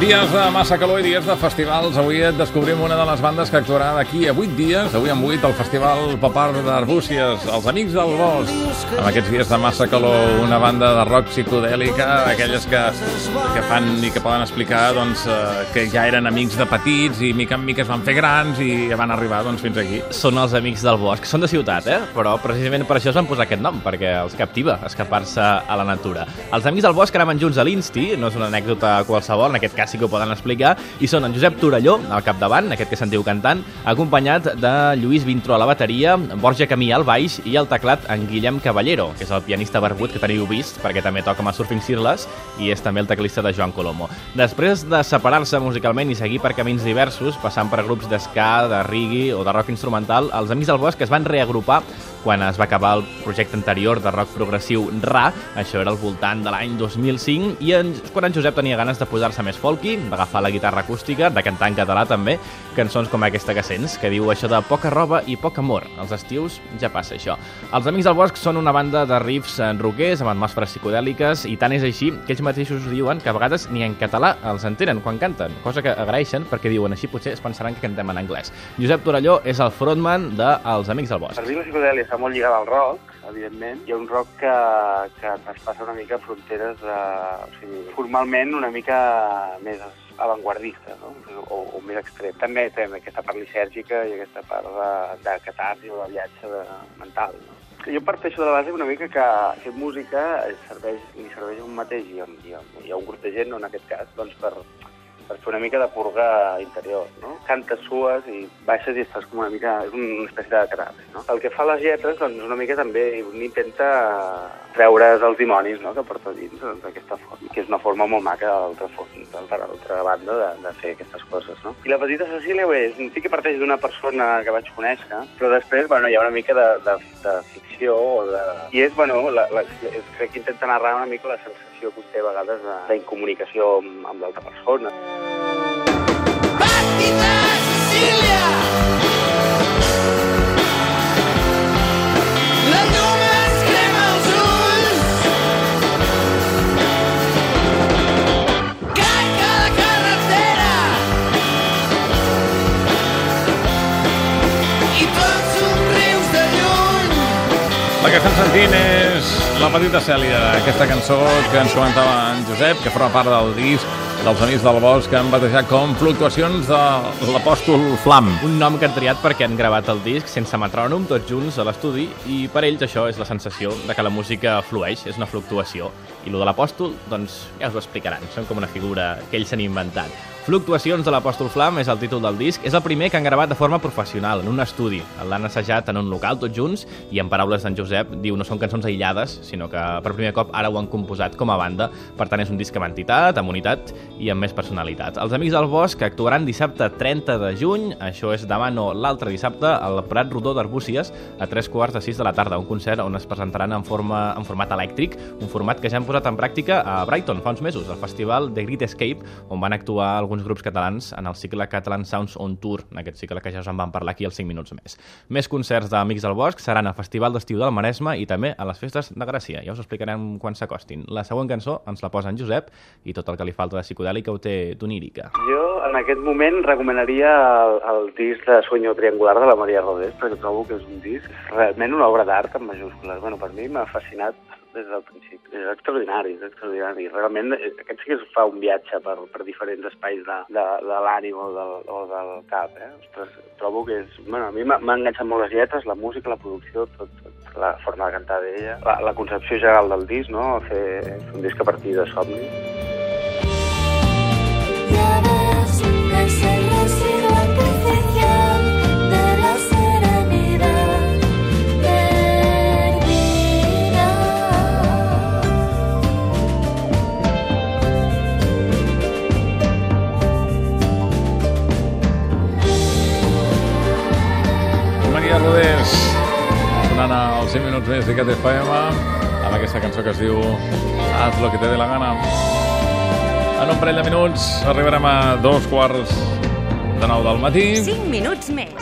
Dies de massa calor i dies de festivals. Avui et descobrim una de les bandes que actuarà d'aquí a 8 dies, avui en 8, al Festival Papar d'Arbúcies, els Amics del Bosc. Amb aquests dies de massa calor, una banda de rock psicodèlica, aquelles que, que fan i que poden explicar doncs, eh, que ja eren amics de petits i mica en mica es van fer grans i van arribar doncs, fins aquí. Són els Amics del Bosc. Són de ciutat, eh? Però precisament per això es van posar aquest nom, perquè els captiva escapar-se a la natura. Els Amics del Bosc anaven junts a l'Insti, no és una anècdota qualsevol, en aquest cas sí que ho poden explicar, i són en Josep Torelló, al capdavant, aquest que sentiu cantant, acompanyat de Lluís Vintró a la bateria, Borja Camí al baix i al teclat en Guillem Caballero, que és el pianista barbut que teniu vist, perquè també toca amb el Surfing Sirles, i és també el teclista de Joan Colomo. Després de separar-se musicalment i seguir per camins diversos, passant per grups d'esca, de reggae o de rock instrumental, els Amics del Bosc es van reagrupar quan es va acabar el projecte anterior de rock progressiu Ra, això era al voltant de l'any 2005, i en, quan en Josep tenia ganes de posar-se més folky, d'agafar la guitarra acústica, de cantar en català també, cançons com aquesta que sents, que diu això de poca roba i poc amor. Els estius ja passa això. Els Amics del Bosc són una banda de riffs rockers amb atmosferes psicodèliques i tant és així que ells mateixos diuen que a vegades ni en català els entenen quan canten, cosa que agraeixen perquè diuen així potser es pensaran que cantem en anglès. Josep Torelló és el frontman de Els Amics del Bosc. Per mi la psicodèlia està molt lligada al rock, evidentment. Hi ha un rock que, que traspassa una mica fronteres, de, o sigui, formalment una mica més avantguardista, no? o, o més extrem. També té aquesta part lisèrgica i aquesta part de, de catarsi o de viatge de, mental. No? Jo parteixo de la base una mica que fer música serveix, li serveix a un mateix i a, i i a un grup de gent, no en aquest cas, doncs per, per fer una mica de purga interior, no? Cantes sues i baixes i estàs com una mica... És una espècie de catarsi, no? El que fa les lletres, doncs, una mica també intenta treure's els dimonis, no?, que porta dins, doncs, forma, que és una forma molt maca d'altra banda de, de fer aquestes coses, no? I la petita Cecília és, sí que parteix d'una persona que vaig conèixer, però després, bueno, hi ha una mica de, de, de ficció o de... I és, bueno, la, la, és, crec que intenta narrar una mica la sensació que té a vegades d'incomunicació amb, amb l'altra persona. Petita La que estem sentint és La Petita Cèlia, aquesta cançó que ens comentava en Josep, que forma part del disc dels Amics del Bosc que han batejat com Fluctuacions de l'Apòstol Flam. Un nom que han triat perquè han gravat el disc sense metrònom, tots junts a l'estudi, i per ells això és la sensació de que la música flueix, és una fluctuació. I lo de l'apòstol, doncs ja us ho explicaran, són com una figura que ells s'han inventat. Fluctuacions de l'Apòstol Flam és el títol del disc. És el primer que han gravat de forma professional, en un estudi. L'han assajat en un local, tots junts, i en paraules d'en Josep, diu no són cançons aïllades, sinó que per primer cop ara ho han composat com a banda. Per tant, és un disc amb entitat, amb unitat i amb més personalitat. Els Amics del Bosc actuaran dissabte 30 de juny, això és demà no l'altre dissabte, al Prat Rodó d'Arbúcies, a tres quarts de sis de la tarda, un concert on es presentaran en, forma, en format elèctric, un format que ja han posat en pràctica a Brighton fa uns mesos, al festival The Great Escape, on van actuar grups catalans en el cicle Catalan Sounds on Tour, en aquest cicle que ja us en vam parlar aquí als 5 minuts més. Més concerts d'Amics del Bosc seran al Festival d'Estiu del Maresme i també a les festes de Gràcia. Ja us explicarem quan s'acostin. La següent cançó ens la posa en Josep i tot el que li falta de psicodèlica ho té d'onírica. Jo, en aquest moment, recomanaria el, el disc de Sueño Triangular de la Maria Rodés, perquè trobo que és un disc realment una obra d'art en majúscules. Bueno, per mi m'ha fascinat des del principi. És extraordinari, és extraordinari. Realment, eh, aquest sí que es fa un viatge per, per diferents espais de, de, de l'ànim o, del, o del cap. Eh? Ostres, trobo que és... Bueno, a mi m'ha enganxat molt les lletres, la música, la producció, tot, tot la forma de cantar d'ella, la, la concepció general del disc, no? Fer, fer un disc a partir de somni. Rodés, sonant als 5 minuts més d'Icat FM, amb aquesta cançó que es diu Haz lo que te dé la gana. En un parell de minuts arribarem a dos quarts de nou del matí. 5 minuts més.